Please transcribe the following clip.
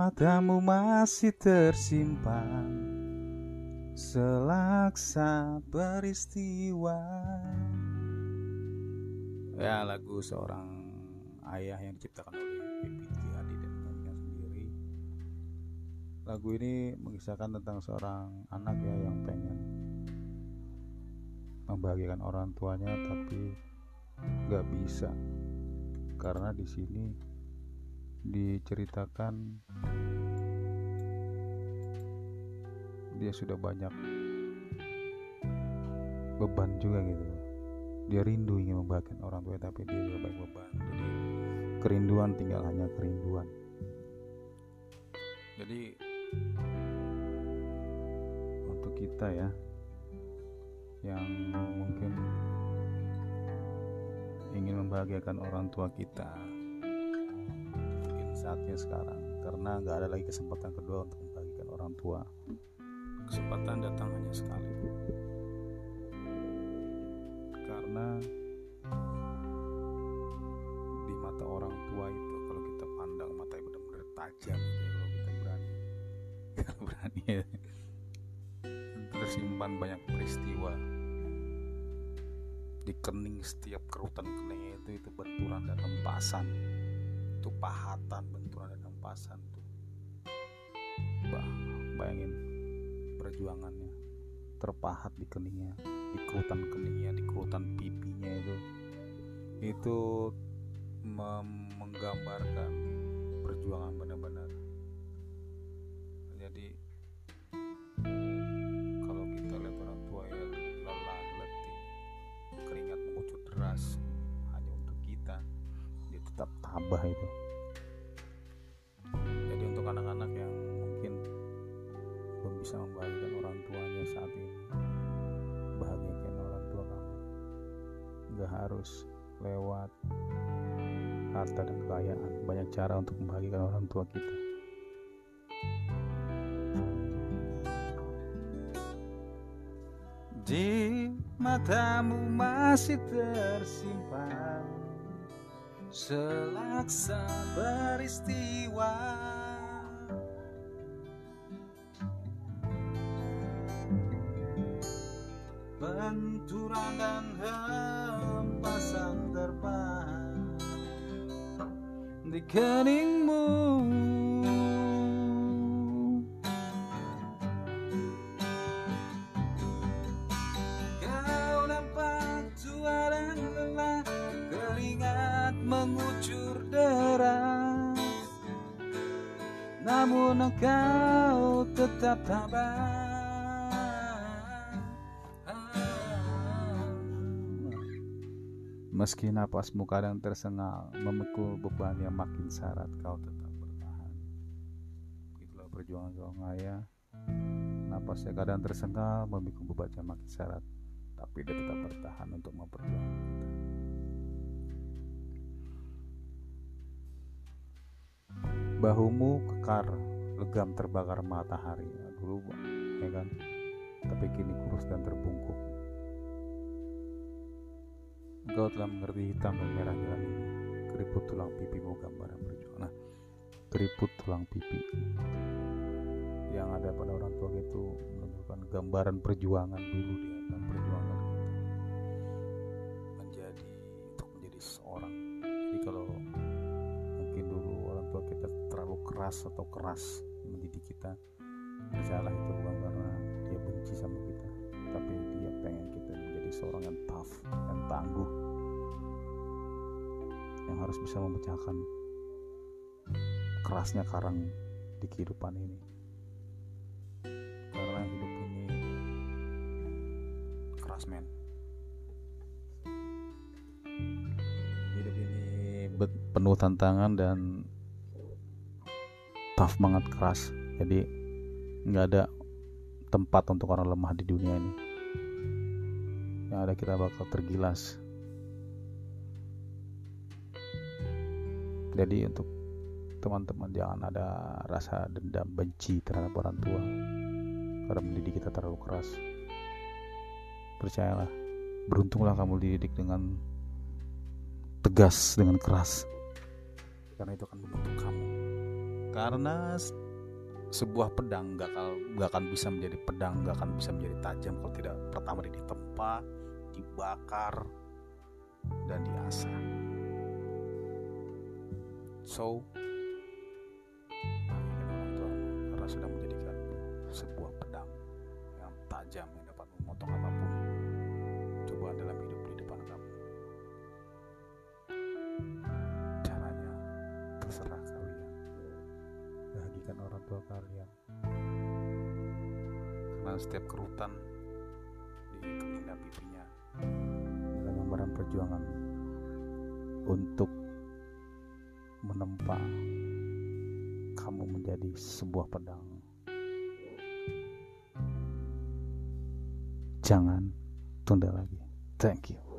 matamu masih tersimpan. Selaksa peristiwa. Ya lagu seorang ayah yang diciptakan oleh Pipi Hadi dan dinyanyikan sendiri. Lagu ini mengisahkan tentang seorang anak ya yang pengen membahagiakan orang tuanya tapi nggak bisa. Karena di sini diceritakan dia sudah banyak beban juga gitu. Dia rindu ingin membahagiakan orang tua tapi dia juga banyak beban. Jadi kerinduan tinggal hanya kerinduan. Jadi untuk kita ya yang mungkin ingin membahagiakan orang tua kita mungkin saatnya sekarang. Karena nggak ada lagi kesempatan kedua untuk membahagiakan orang tua kesempatan datang hanya sekali. Karena di mata orang tua itu kalau kita pandang matanya benar-benar tajam gitu ya, kalau kita berani. Kalau berani ya. Tersimpan banyak peristiwa. Di kening setiap kerutan keningnya itu itu benturan dan hempasan itu pahatan benturan dan hempasan tuh. Bah bayangin perjuangannya terpahat di keningnya di kerutan keningnya di kerutan pipinya itu. Itu menggambarkan perjuangan benar-benar. Jadi kalau kita lihat orang tua ya lelah letih keringat mengucur deras hanya untuk kita dia tetap tabah itu harus lewat harta dan kekayaan. Banyak cara untuk membahagiakan orang tua kita. Di matamu masih tersimpan selaksa peristiwa. Benturan dan hempasan di keningmu Kau nampak tua dan lelah Keringat mengucur deras. Namun engkau tetap tabah Meski napasmu kadang tersengal, memikul beban yang makin syarat, kau tetap bertahan. Itulah perjuangan seorang ayah. Napasnya kadang tersengal, memikul beban yang makin syarat, tapi dia tetap bertahan untuk memperjuangkan. Bahumu kekar, legam terbakar matahari. Dulu, ya kan? Tapi kini kurus dan terbungkuk Engkau telah mengerti hitam dan merah jalan ini. Keriput tulang pipimu gambaran berjuang. Nah, keriput tulang pipi yang ada pada orang tua itu menunjukkan gambaran perjuangan dulu dia dan perjuangan menjadi untuk menjadi seorang. Jadi kalau mungkin dulu orang tua kita terlalu keras atau keras mendidik kita, percayalah itu bukan karena dia benci sama kita, tapi seorang yang tough, yang tangguh, yang harus bisa memecahkan kerasnya karang di kehidupan ini. Karena hidup ini keras men. Hidup ini penuh tantangan dan tough banget keras. Jadi nggak ada tempat untuk orang lemah di dunia ini ada kita bakal tergilas. Jadi untuk teman-teman jangan ada rasa dendam benci terhadap orang tua karena mendidik kita terlalu keras. Percayalah beruntunglah kamu dididik dengan tegas dengan keras. Karena itu akan membentuk kamu. Karena sebuah pedang gak gak akan bisa menjadi pedang gak akan bisa menjadi tajam kalau tidak pertama ditempa dibakar dan diasah so orang karena sudah menjadikan sebuah pedang yang tajam yang dapat memotong apa pun cobaan dalam hidup di depan kamu caranya terserah kalian bahagikan orang tua kalian karena setiap kerutan di kenindak pipinya perjuangan untuk menempa kamu menjadi sebuah pedang. Jangan tunda lagi. Thank you.